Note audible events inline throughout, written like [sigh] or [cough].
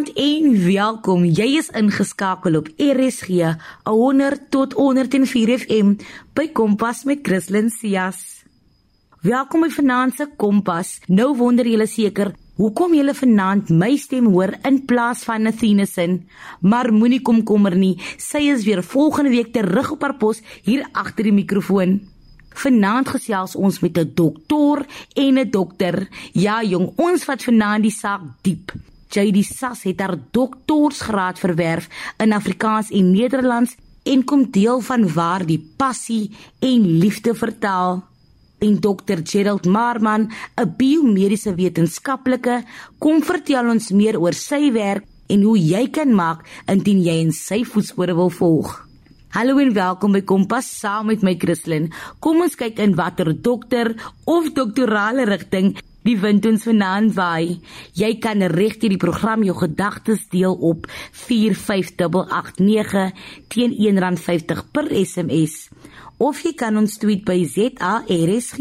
Goeienaand en welkom. Jy is ingeskakel op RSG 100 tot 104 FM by Kompas met Christlyn Cias. Welkom by Vanaand se Kompas. Nou wonder julle seker hoekom julle vanaand my stem hoor in plaas van Nathinesen, maar moenie komkommer nie. Sy is weer volgende week terug op haar pos hier agter die mikrofoon. Vanaand gesels ons met 'n dokter en 'n dokter. Ja, jong, ons vat vanaand die saak diep. JD Sas het haar doktorsgraad verwerf in Afrikaans en Nederlands en kom deel van waar die passie en liefde vertaal. En Dr. Gerald Marman, 'n biomediese wetenskaplike, kom vertel ons meer oor sy werk en hoe jy kan maak indien jy in sy voetspore wil volg. Hallo en welkom by Kompas saam met my Christlyn. Kom ons kyk in watter dokter of doktorale rigting die wind ons vanaand waai. Jy kan reg deur die program jou gedagtes deel op 45889 teen R1.50 per SMS of jy kan ons tweet by ZARSG.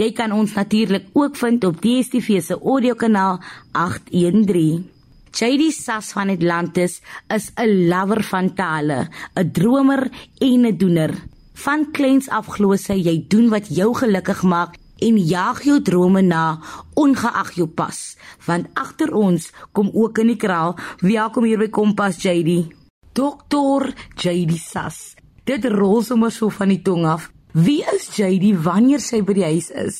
Jy kan ons natuurlik ook vind op DSTV se audiokanaal 813. JD Sas van Atlantis is 'n lover van tale, 'n dromer en 'n doener. Van kleins af glo sy jy doen wat jou gelukkig maak en jag jou drome na, ongeag jou pas, want agter ons kom ook in die kraal. Welkom hier by Kompas JD. Dokter JD Sas. Dit rol sommer so van die tong af. Wie is JD wanneer sy by die huis is?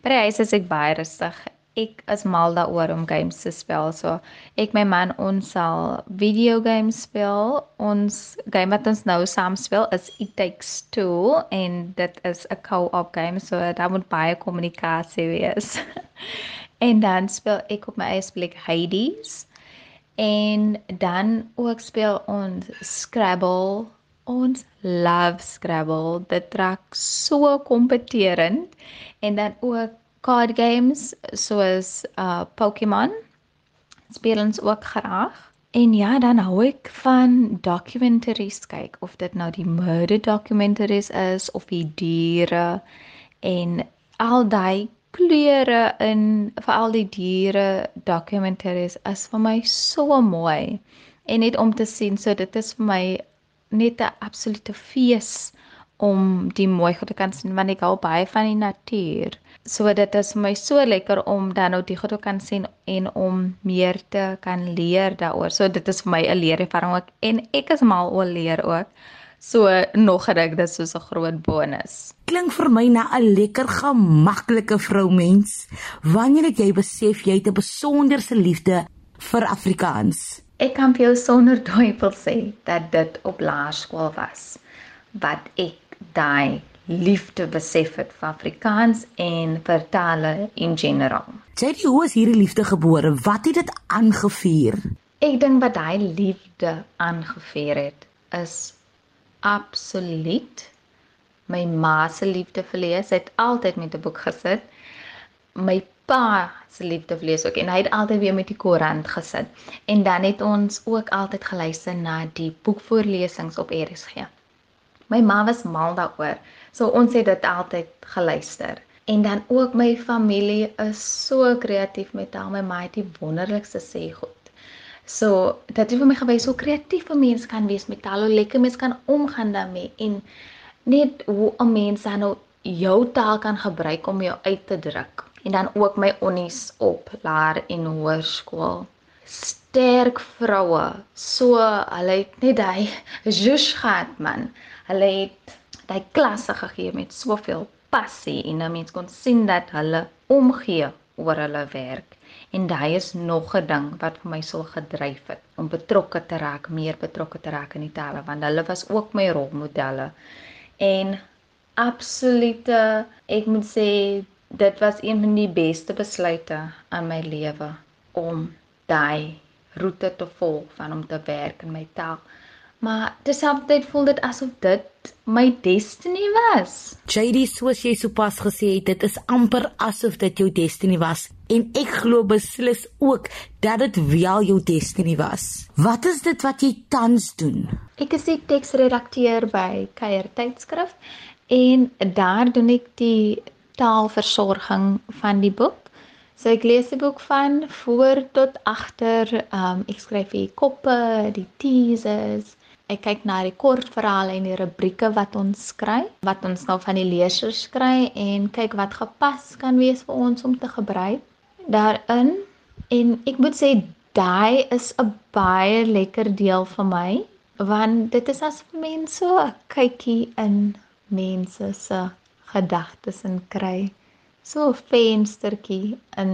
By die huis is ek baie rustig ek is mal daaroor om games te speel. So ek my man ons sal video games speel. Ons game wat ons nou saam speel is It Takes Two en dit is 'n co-op game so daar moet baie kommunikasie wees. [laughs] en dan speel ek op my eie plek Hades. En dan ook speel ons Scrabble. Ons love Scrabble. Dit trek so kompeterend en dan ook card games soos uh Pokémon speel ons ook graag. En ja, dan hou ek van documentaries kyk of dit nou die murder documentaries is of die diere en al daai kleure in veral die diere documentaries is vir my so mooi. En net om te sien, so dit is vir my net 'n absolute fees om die mooi goed te kan sien want ek hou baie van die natuur. So dit is vir my so lekker om dan nou die goed te kan sien en om meer te kan leer daaroor. So dit is vir my 'n leerervaring ook en ek is mal oor leer ook. So nog gedink dis soos 'n groot bonus. Klink vir my na 'n lekker gemaklike vroumens. Wanneer het jy besef jy het 'n besonderse liefde vir Afrikaans? Ek kan vir jou sonder twyfel sê dat dit op laerskool was wat ek daai liefde besef het vir Afrikaans en vir tale in generaal. Jy hoe is hierdie liefde gebore? Wat het dit aangevuur? Ek dink wat daai liefde aangevuur het is absoluut my ma se liefde vir lees. Sy het altyd met 'n boek gesit. My pa se liefde vir lees ook en hy het altyd weer met die koerant gesit. En dan het ons ook altyd geluister na die boekvoorlesings op RSG. My ma was mal daaroor. So ons het dit altyd geluister. En dan ook my familie is so kreatief met taal. My ma het die wonderlikste sê goed. So dit het vir my gewys hoe kreatief 'n mens kan wees met taal, hoe lekker mens kan omgaan daarmee en net hoe 'n mens dan nou jou taal kan gebruik om jou uit te druk. En dan ook my onnies op laer en hoërskool. Sterk vroue. So hulle het net daai [laughs] jush gehad man. Hulle het daai klasse gegee met soveel passie en 'n mens kon sien dat hulle omgee oor hulle werk. En daai is nog 'n ding wat vir my so gedryf het om betrokke te raak, meer betrokke te raak in die tale want hulle was ook my rolmodelle. En absolute, ek moet sê dit was een van die beste besluite in my lewe om daai roete te volg van om te werk in my taal. Maar terselfdertyd voel dit asof dit my destiny was. JD soos jy sopas gesê het, dit is amper asof dit jou destiny was en ek glo beslis ook dat dit wel jou destiny was. Wat is dit wat jy tans doen? Ek is die teksredakteur by Kuier Tydskrif en daar doen ek die taalversorging van die boek So ek lees die boek van voor tot agter. Um ek skryf die koppe, die teasers. Ek kyk na die kortverhale en die rubrieke wat ons skryf, wat ons nou van die lesers kry en kyk wat gepas kan wees vir ons om te gebruik daarin. En ek moet sê daai is 'n baie lekker deel vir my want dit is as mense so 'n kykie in mense se gedagtes en kry so 'n venstertjie in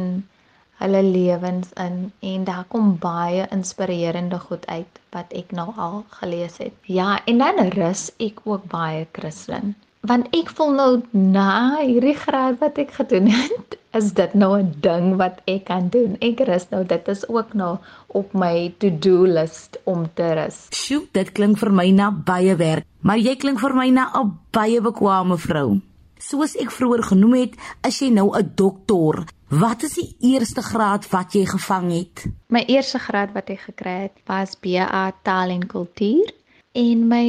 hulle lewens in en daar kom baie inspirerende goed uit wat ek nou al gelees het. Ja, en dan rus ek ook baie Christlyn want ek voel nou na hierdie graad wat ek gedoen het, is dit nou 'n ding wat ek kan doen. Ek rus nou, dit is ook nou op my to-do list om te rus. Sjoe, dit klink vir my na baie werk, maar jy klink vir my na 'n baie bekwame vrou. Soos ek vroeër genoem het, is jy nou 'n dokter. Wat is die eerste graad wat jy gevang het? My eerste graad wat ek gekry het, was BA Taal en Kultuur en my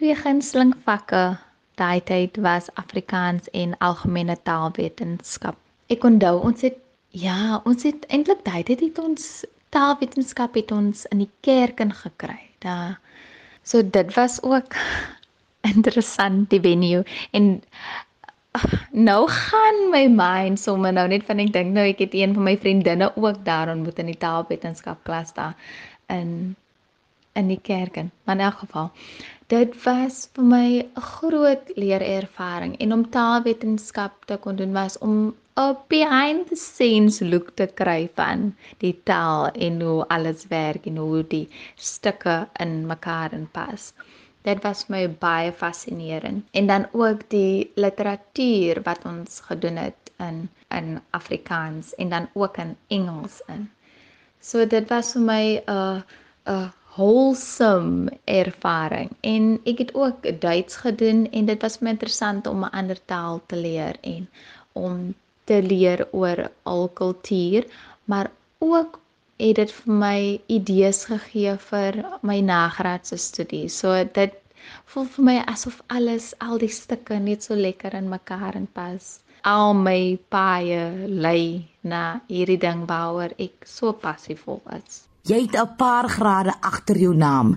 twee gunsteling vakke daai tyd was Afrikaans en algemene taalwetenskap. Ek onthou ons het ja, ons het eintlik daai tyd het ons taalwetenskap het ons in die kerk ingekry. Da so dit was ook [laughs] interessant die venue en nou gaan my mind sommer nou net van ek dink nou ek het een van my vriendinne ook daar ontmoet in die taalwetenskap klas daar in in die kerk in. Maar in elk geval dit was vir my 'n groot leerervaring en om taalwetenskap te kon doen was om 'n behind the scenes look te kry van die taal en hoe alles werk en hoe die stukke in mekaar inpas. Dit was my baie fascinerend en dan ook die literatuur wat ons gedoen het in in Afrikaans en dan ook in Engels in. So dit was vir my 'n uh, 'n uh, wholesome ervaring en ek het ook Duits gedoen en dit was my interessant om 'n ander taal te leer en om te leer oor al kultuur maar ook het dit vir my idees gegee vir my nagraadse studie. So dit voel vir my asof alles al die stukke net so lekker in mekaar inpas. Al my paie lei na hierdie ding waaroor ek so passievol is. Jy het 'n paar grade agter jou naam.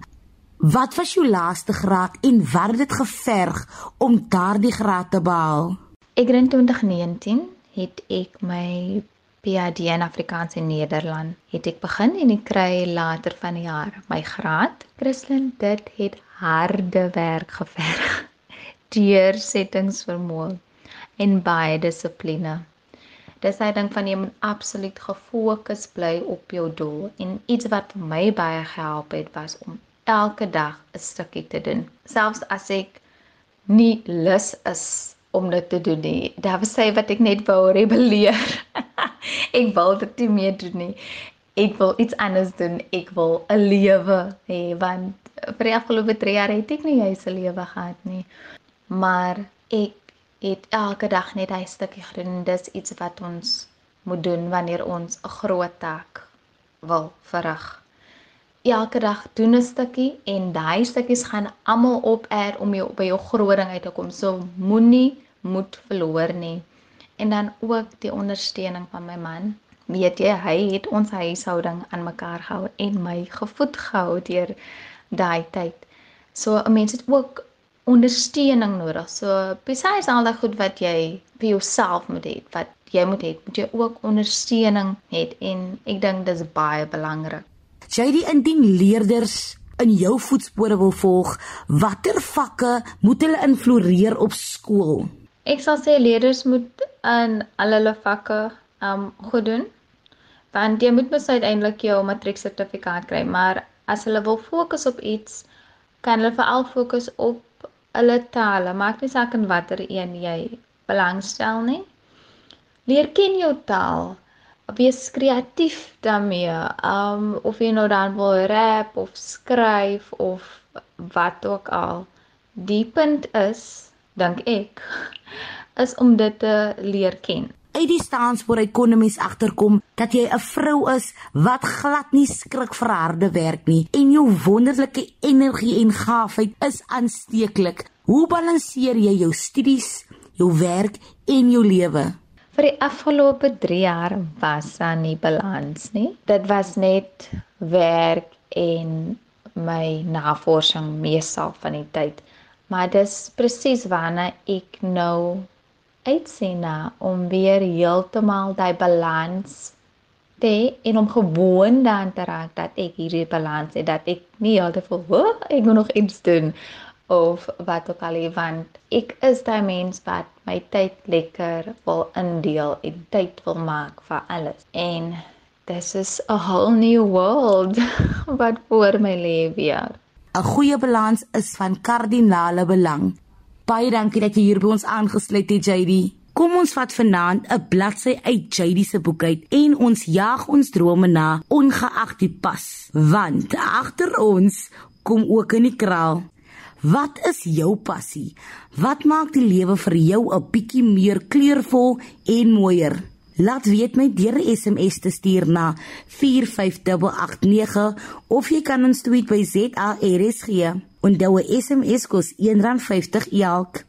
Wat was jou laaste graad en wat het dit geverg om daardie graad te behaal? Ek in 2019 het ek my PhD in Afrikaans en Nederland het ek begin en ek kry later van die jaar my graad. Christlyn, dit het harde werk geverg. [laughs] Deursettingsvermoë en baie dissipline. Dis hy dink van jy moet absoluut gefokus bly op jou doel en iets wat vir my baie gehelp het was om elke dag 'n stukkie te doen. Selfs as ek nie lus is om dit te doen nie. Daar was sy wat ek net wou rebelleer. [laughs] ek wil dit nie meer doen nie. Ek wil iets anders doen. Ek wil 'n lewe hê want vir die afgelope 3 jaar het ek nie juis 'n lewe gehad nie. Maar ek het elke dag net hy stukkie gedoen. Dis iets wat ons moet doen wanneer ons 'n groot taak wil verrig. Elke dag doen 'n stukkie en daai stukkies gaan almal op er om jou by jou groot ding uit te kom. So moenie moed verloor nie. En dan ook die ondersteuning van my man. Weet jy, hy het ons huishouding aan mekaar gehou en my gevoed gehou deur daai tyd. So 'n mens het ook ondersteuning nodig. So besides al die goed wat jy vir jouself moet hê, wat jy moet hê, moet jy ook ondersteuning hê en ek dink dis baie belangrik. Jy die indien leerders in jou voetspore wil volg, watter vakke moet hulle infloreer op skool? Ek sal sê leerders moet in al hulle vakke um goed doen. Want jy moet mos uiteindelik jou matrieksertifikaat kry, maar as hulle wil fokus op iets, kan hulle veral fokus op hulle tale, maak nie saak in watter een jy belangstel nie. Leer ken jou taal. Wees kreatief daarmee. Um of jy nou dan wil rap of skryf of wat ook al. Die punt is, dink ek, [laughs] is om dit te leer ken uit die staanspoor ekonomies agterkom dat jy 'n vrou is wat glad nie skrik vir harde werk nie en jou wonderlike energie en gaafheid is aansteeklik. Hoe balanseer jy jou studies, jou werk en jou lewe? Vir die afgelope 3 jaar was daar nie balans nie. Dit was net werk en my navorsing meestal van die tyd. Maar dis presies waarna ek nou uitsien na om weer heeltemal daai balans te en om gewoon dan te raak dat ek hierdie balans het dat ek nie heeltemal voel, ek moet nog iets doen of wat ook al want ek is daai mens wat my tyd lekker wil indeel en tyd wil maak vir alles. En this is a whole new world [laughs] wat voor my lê weer 'n goeie balans is van kardinale belang. Baie dankie dat jy hier by ons aangesluit het JD Kom ons vat vanaand 'n bladsy uit JD se boek uit en ons jaag ons drome na ongeag die pas. Want agter ons kom ook die kraal Wat is jou passie? Wat maak die lewe vir jou 'n bietjie meer kleurvol en mooier? Laat weet my deur 'n SMS te stuur na 45889 of jy kan ons tweet by ZARSG. Onthou 'n SMS kos R1.50 elk.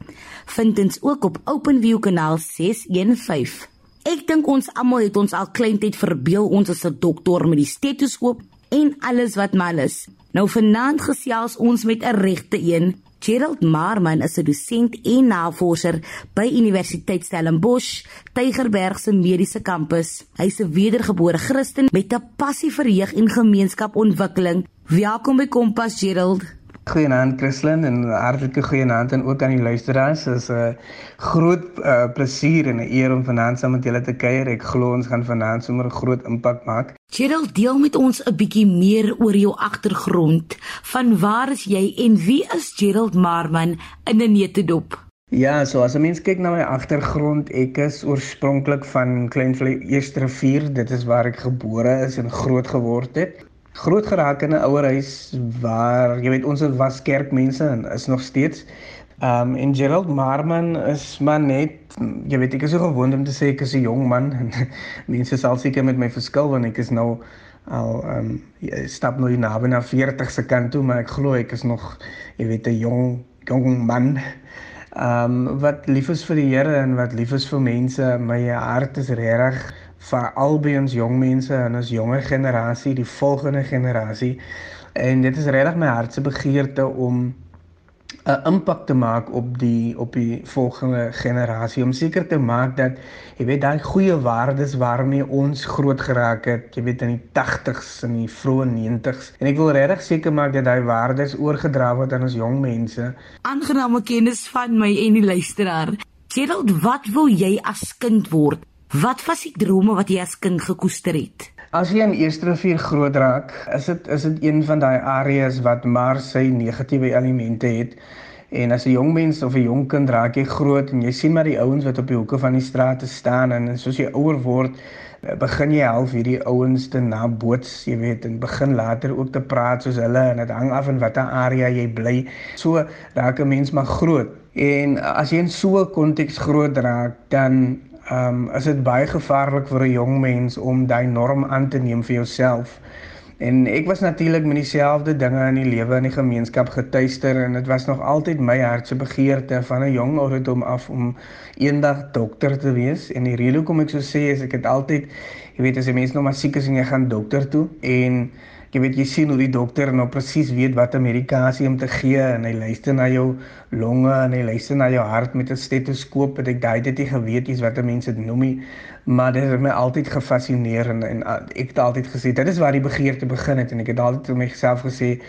Vind ons ook op OpenView kanaal 615. Ek dink ons almal het ons al kleintyd verbeel ons is 'n dokter met die stetoskoop en alles wat mal is. Nou vanaand gesels ons met 'n regte een. Gerald Marman is 'n dosent en navorser by Universiteit Stellenbosch, Tygerberg se mediese kampus. Hy's 'n wedergebore Christen met 'n passie vir jeug en gemeenskapontwikkeling. Welkom by Kompas Gerald. Goeienaand Christlyn en hartlike goeienaand en ook aan die luisteraars. Dit is 'n groot uh, plesier en 'n eer om vanaand saam met julle te kuier. Ek glo ons gaan vanaand sommer 'n groot impak maak. Gerald, deel met ons 'n bietjie meer oor jou agtergrond. Van waar is jy en wie is Gerald Marman in 'n netedop? Ja, so as 'n mens kyk na my agtergrond, ek is oorspronklik van Kleinvlei Eerste Rivier. Dit is waar ek gebore is en groot geword het groot geraak in 'n ouerhuis waar jy weet ons was kerkmense en is nog steeds. Um en Gerald Marman is maar net jy weet ek is so gewoond om te sê ek is 'n jong man en [laughs] mense sal seker met my verskil want ek is nou al um stap nou na 40 se kant toe maar ek glo ek is nog jy weet 'n jong jong man. Um wat lief is vir die Here en wat lief is vir mense, my hart is regtig vir albei ons jong mense en ons jonger generasie, die volgende generasie. En dit is regtig my hart se begeerte om 'n impak te maak op die op die volgende generasie om seker te maak dat jy weet daai goeie waardes waarmee ons groot geraak het, jy weet in die 80s en die vroeë 90s. En ek wil regtig seker maak dat daai waardes oorgedra word aan ons jong mense. Aangename kennis van my en die luisteraar. Gerald, wat wil jy as kind word? Wat was die drome wat jy as kind gekoester het? As jy in Eerste Rivier groot raak, is dit is dit een van daai areas wat maar sy negatiewe elemente het. En as 'n jong mens of 'n jong kind raak jy groot en jy sien maar die ouens wat op die hoeke van die strate staan en soos jy ouer word, begin jy half hierdie ouens te naboots, jy weet, en begin later ook te praat soos hulle en dit hang af in watter area jy bly. So raak 'n mens maar groot. En as jy in so 'n konteks groot raak, dan um, is dit baie gevaarlik vir 'n jong mens om daai norm aan te neem vir jouself. En ek was natuurlik met dieselfde dinge in die lewe in die gemeenskap getuister en dit was nog altyd my hart se begeerte van 'n jong ouderdom af om eendag dokter te wees. En die rede hoekom ek so sê is ek het altyd, jy weet as 'n mens nou maar siek is en jy gaan dokter toe en jy weet jy sien hoe die dokter nou presies weet watter medikasie om te gee en hy luister na jou longe en hy luister na jou hart met 'n stetoskoop en ek daai dit nie geweet iets wat mense dit noem nie maar dit het my altyd gefassineer en, en ek het altyd gesê dit is waar die begeerte begin het en ek het altyd vir myself gesê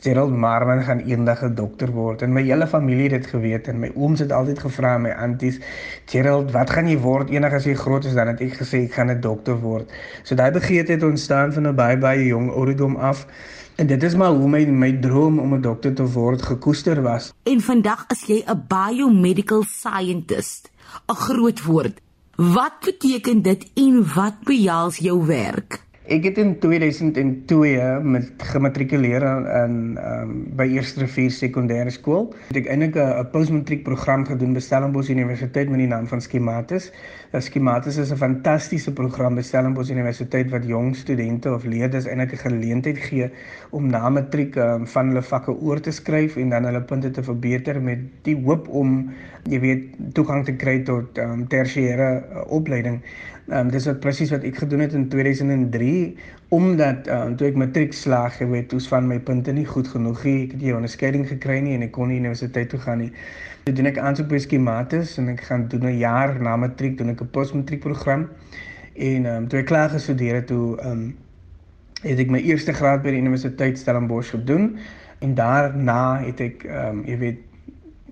Gerald Marman gaan eendag 'n dokter word en my hele familie het dit geweet en my ooms het altyd gevra my aunties Gerald wat gaan jy word? Eendag as jy groot is dan het ek gesê ek gaan 'n dokter word. So daai begeerte het ontstaan van 'n baie baie jong ouderdom af en dit is maar hoe my my droom om 'n dokter te word gekoester was. En vandag is jy 'n biomedical scientist. 'n groot woord. Wat beteken dit en wat behels jou werk Ek het in 2002 met gematrikuleer in um, by Eerste Rivier Sekondêre Skool. Het ek eintlik 'n postmatriek program gedoen by Stellenbosch Universiteit met die naam van Schematis. Nou Schematis is 'n fantastiese program by Stellenbosch Universiteit wat jong studente of leerders eintlik 'n geleentheid gee om na matriek um, van hulle vakke oor te skryf en dan hulle punte te verbeter met die hoop om jy weet toegang te kry tot um, tersiêre uh, opleiding. Ehm um, dis wat presies wat ek gedoen het in 2003 omdat um, toe ek matriek slaag, jy weet, toets van my punte nie goed genoeg nie. Ek het nie 'n onderskeiding gekry nie en ek kon nie universiteit toe gaan nie. Toe doen ek aansoek by skematis en ek gaan doen 'n jaar na matriek doen ek 'n postmatriek program. En ehm um, toe ek klaar gestudeer het, toe ehm um, het ek my eerste graad by die Universiteit Stellenbosch gedoen en daarna het ek ehm um, jy weet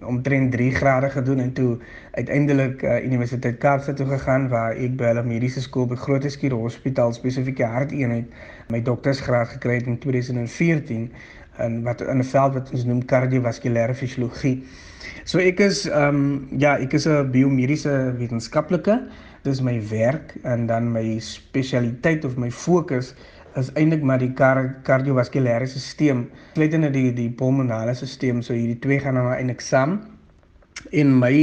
omtrent 3 grade gedoen en toe uiteindelik uh, Universiteit Kaapstad toe gegaan waar ek by hulle mediese skool by Grooteskier Hospitaal spesifieke harteenheid my doktorsgraad gekry het in 2014 en wat in 'n veld wat ons noem kardiovaskulêre fisiologie. So ek is ehm um, ja, ek is 'n biomediese wetenskaplike. Dis my werk en dan my spesialiteit of my fokus is eintlik maar die kar kardiovaskulêre stelsel, sluitende die die pulmonale stelsel, so hierdie twee gaan nou eintlik saam. En my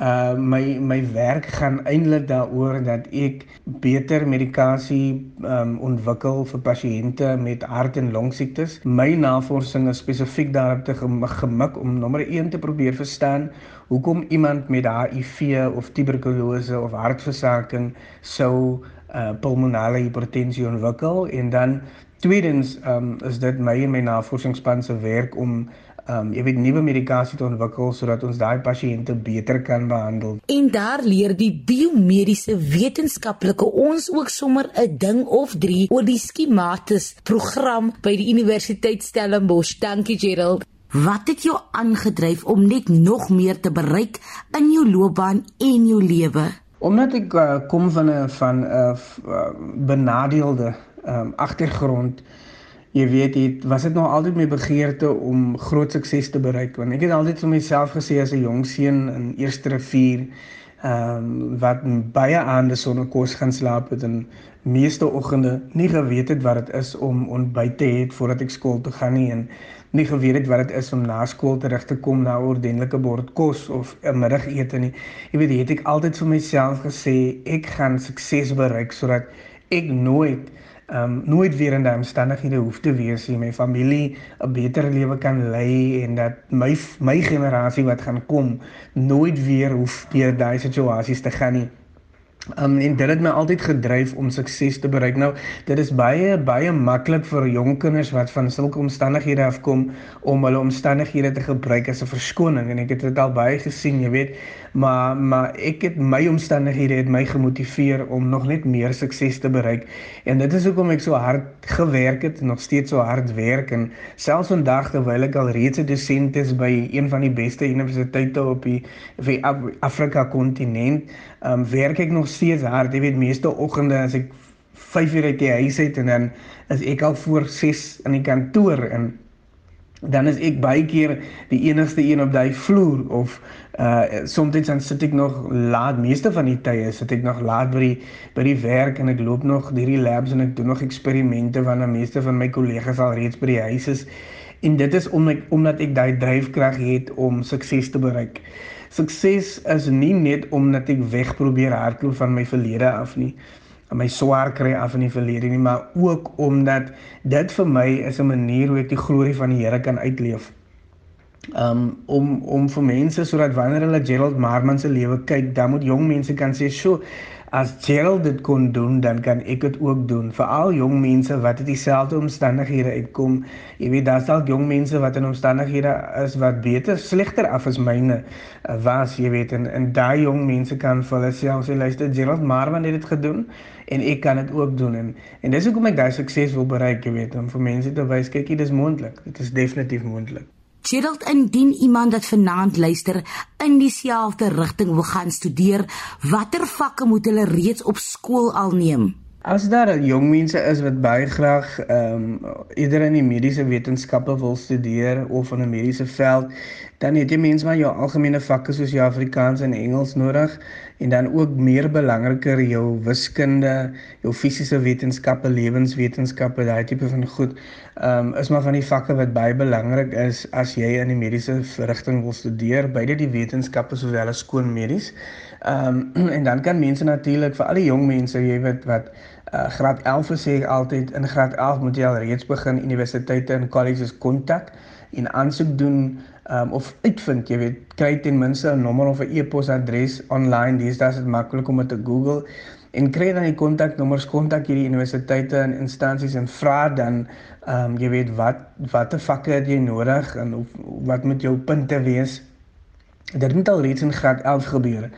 uh my my werk gaan eintlik daaroor dat ek beter medikasie um ontwikkel vir pasiënte met hart en longsiektes. My navorsing is spesifiek daarop te gemik om nommer 1 te probeer verstaan hoekom iemand met HIV of tuberkulose of hartversaking sou uh pulmonale hipertensie ontwikkel en dan tweedens um is dit my en my navorsingsspan se werk om um jy weet nuwe medikasie te ontwikkel sodat ons daai pasiënte beter kan behandel. En daar leer die biomediese wetenskaplike ons ook sommer 'n ding of 3 oor die skematis program by die Universiteit Stellenbosch. Dankie Gerald. Wat het jou aangedryf om net nog meer te bereik in jou loopbaan en jou lewe? Omdat ek uh, kom van 'n van 'n uh, benadeelde um, agtergrond, jy weet, het, was dit nog altyd my begeerte om groot sukses te bereik want ek het altyd vir myself gesê as 'n jong seun in Eerste Rivier ehm um, wat baie aande sonder kos gaan slaap het en meeste oggende nie geweet het wat dit is om ontbyt te hê voordat ek skool toe gaan nie en nie geweet het wat dit is om na skool terug te kom na 'n ordentlike bord kos of 'n middagete nie. Jy weet, het ek altyd vir myself gesê ek gaan sukses bereik sodat ek nooit ehm um, nooit weer in daai omstandighede hoef te wees nie. My familie 'n beter lewe kan lei en dat my my generasie wat gaan kom nooit weer hoef deur daai situasies te gaan nie. Um, en dit het my altyd gedryf om sukses te bereik. Nou, dit is baie baie maklik vir jong kinders wat van sulke omstandighede afkom om hulle omstandighede te gebruik as 'n verskoning en ek het dit al baie gesien, jy weet, maar maar ek het my omstandighede het my gemotiveer om nog net meer sukses te bereik. En dit is hoekom ek so hard gewerk het en nog steeds so hard werk en selfs vandag terwyl ek al reeds 'n dosent is by een van die beste universiteite op die vir Afrika kontinent, um, werk ek nog steeds hard. Jy weet meeste oggende as ek 5 uur uit die huis uit en dan is ek al voor 6 in die kantoor en dan is ek baie keer die enigste een op daai vloer of uh soms dan sit ek nog laat meeste van die tye sit ek nog laat by die by die werk en ek loop nog hierdie labs en ek doen nog eksperimente wanneer meeste van my kollegas al reeds by die huis is en dit is om ek, omdat ek daai dryfkrag het om sukses te bereik. Sukses is nie net omdat ek weg probeer hardloop van my verlede af nie, my swaar kry af in die verlede nie, maar ook omdat dit vir my is 'n manier hoe ek die glorie van die Here kan uitleef. Um om om vir mense sodat wanneer hulle Gerald Marman se lewe kyk, dan moet jong mense kan sê, "Sjoe, as Gerald dit kon doen, dan kan ek dit ook doen. Veral jong mense wat uit dieselfde omstandighede uitkom. Jy weet, daar's dalk jong mense wat in omstandighede is wat beter slegter af as myne uh, was, jy weet, en en daai jong mense kan vir hulle self sê, luister, Gerald Marwan het dit gedoen en ek kan dit ook doen en en dis hoekom ek daai sukses wil bereik, jy weet, om vir mense te wys kyk, dit is moontlik. Dit is definitief moontlik. Gerald indien iemand dat vanaand luister in dieselfde rigting wil gaan studeer, watter vakke moet hulle reeds op skool al neem? As daar jong mense is wat baie graag ehm um, eerder in die mediese wetenskappe wil studeer of in 'n mediese veld, dan het jy mense maar jou algemene vakke soos jou Afrikaans en Engels nodig en dan ook meer belangriker jou wiskunde, jou fisiese wetenskappe, lewenswetenskappe, daai tipe van goed. Ehm um, is maar van die vakke wat baie belangrik is as jy in die mediese rigting wil studeer, beide die wetenskappe sowel as skoon medies. Ehm um, [clears throat] en dan kan mense natuurlik vir al die jong mense, jy weet wat uh, graad 11 sê altyd in graad 11 moet jy al reeds begin universiteite en colleges kontak en aansoek doen um, of uitvind, jy weet, kry ten minste 'n nommer of 'n e-posadres online. Dis daas dit maklik om dit te Google en kry dan die kontaknommers, kontak hierdie universiteite en instansies en vra dan ehm um, jy weet wat watter vakke het jy nodig en of, wat moet jou punte wees. Dit moet al reeds in graad 11 gebeur.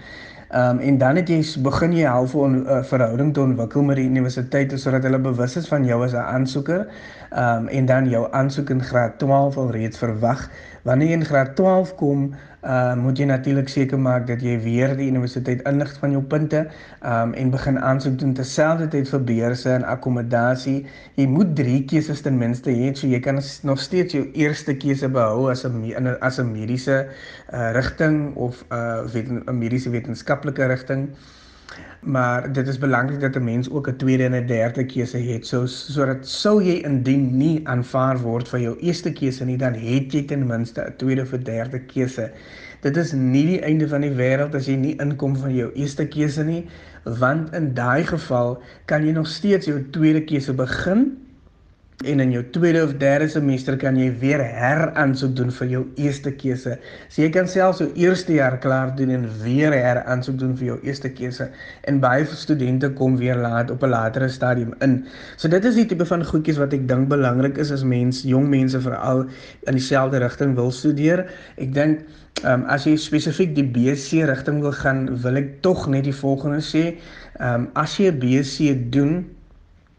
Ehm um, en dan het jy begin jy half 'n uh, verhouding te ontwikkel met die universiteit sodat hulle bewus is van jou as 'n aansoeker. Ehm um, en dan jou aansoek in graad 12 al reeds verwag. Wanneer jy in graad 12 kom, uh moet jy natuurlik seker maak dat jy weer die universiteit inlig van jou punte um en begin aansoek doen terselfdertyd vir beurse en akkommodasie. Jy moet drie keuses ten minste hê so jy kan nog steeds jou eerste keuse behou as 'n as 'n mediese uh rigting of 'n uh, weet 'n mediese wetenskaplike rigting maar dit is belangrik dat 'n mens ook 'n tweede en 'n derde keuse het so sodat sou jy indien nie aanvaar word vir jou eerste keuse nie dan het jy ten minste 'n tweede of 'n derde keuse dit is nie die einde van die wêreld as jy nie inkom van jou eerste keuse nie want in daai geval kan jy nog steeds jou tweede keuse begin En in jou tweede of derde semester kan jy weer heraansoek doen vir jou eerste keuse. So jy kan selfs jou eerste jaar klaar doen en weer heraansoek doen vir jou eerste keuse. En baie studente kom weer laat op 'n latere stadium in. So dit is die tipe van goedjies wat ek dink belangrik is as mens, jong mense veral in dieselfde rigting wil studeer. Ek dink Ehm um, as jy spesifiek die BC rigting wil gaan, wil ek tog net die volgende sê. Ehm um, as jy 'n BC doen,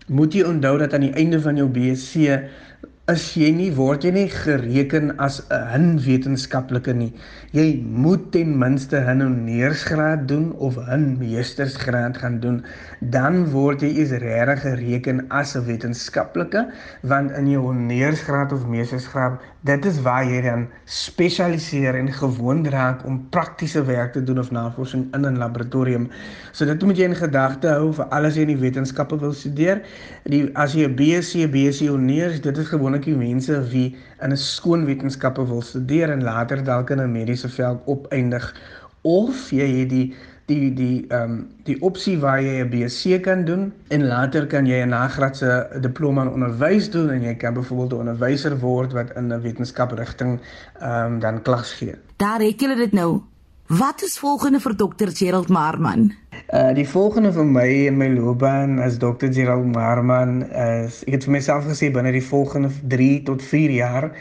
moet jy onthou dat aan die einde van jou BSc is jy nie word jy nie gereken as 'n hin wetenskaplike nie. Jy moet ten minste 'n honeursgraad doen of 'n meestersgraad gaan doen, dan word jy is regtig gereken as 'n wetenskaplike, want in jou honeursgraad of meestersgraad, dit is waar jy dan spesialiseer en gewoond raak om praktiese werk te doen of navorsing in 'n laboratorium. So dit moet jy in gedagte hou vir alles jy in die wetenskappe wil studeer. Die as jy 'n BSc, BSc honeurs, dit is gewoon gewoonlik die mense wie in 'n skoon wetenskappe wil studeer en later dalk in 'n mediese veld opeindig of jy het die die die ehm um, die opsie waar jy 'n BSc kan doen en later kan jy 'n nagraadse diploma in onderwys doen en jy kan byvoorbeeld 'n onderwyser word wat in 'n wetenskaprigting ehm um, dan klas gee. Daar het jy dit nou. Wat is volgende vir dokter Gerald Marman? Uh die volgende vir my in my loopbaan as dokter Gerald Marman is ek het vir myself gesê binne die volgende 3 tot 4 jaar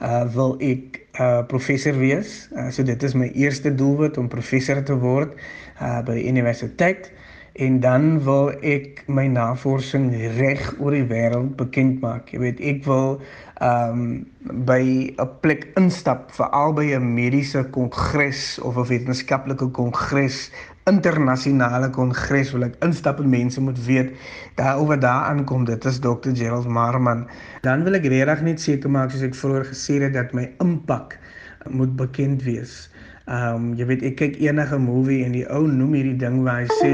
uh wil ek 'n uh, professor wees. Uh, so dit is my eerste doelwit om professor te word uh by die universiteit en dan wil ek my navorsing reg oor die wêreld bekend maak. Jy weet, ek wil ehm um, by 'n plek instap vir albei 'n mediese kongres of 'n wetenskaplike kongres, internasionale kongres wil ek instap en mense moet weet daaroor daar aankom dit is Dr. Gerald Marman. Dan wil ek regtig net seker maak soos ek vroeër gesê het dat my impak moet bekend wees. Ehm um, jy weet ek kyk enige movie en die ou noem hierdie ding waar hy sê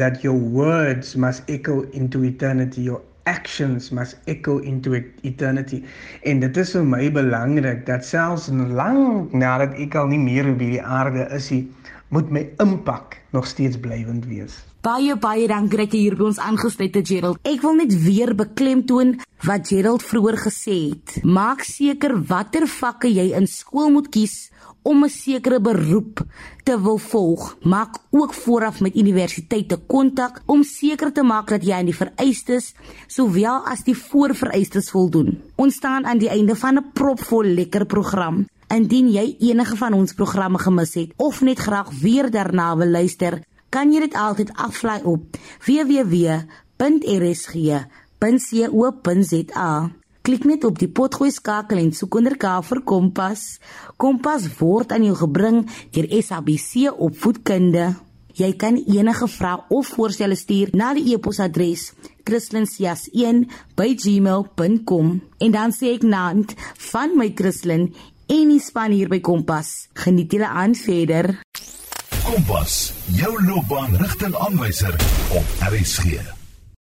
that your words must echo into eternity your actions must echo into eternity. En dit is vir my belangrik dat selfs lank nadat ek al nie meer op hierdie aarde is nie moet my impak nog steeds blywend wees baie baie dankie dat jy hier by ons aangesluit het Gerald ek wil net weer beklemtoon wat Gerald vroeër gesê het maak seker watter vakke jy in skool moet kies om 'n sekere beroep te wil volg, maak ook vooraf met universiteite kontak om seker te maak dat jy aan die vereistes sowel as die voorvereistes voldoen. Ons staan aan die einde van 'n propvol lekker program. Indien jy enige van ons programme gemis het of net graag weer daarna wil luister, kan jy dit altyd aflaai op www.rsg.co.za. Klik net op die potgooi skakel en soek onder K vir Kompas. Kompas word aan jou gebring deur SABC opvoedkunde. Jy kan enige vrae of voorstelle stuur na die e-posadres christlincias1@gmail.com en dan sê ek naand van my Christlyn en die span hier by Kompas. Geniet julle aan verder. Kompas, jou loopbaan rigtingaanwyser op RSG.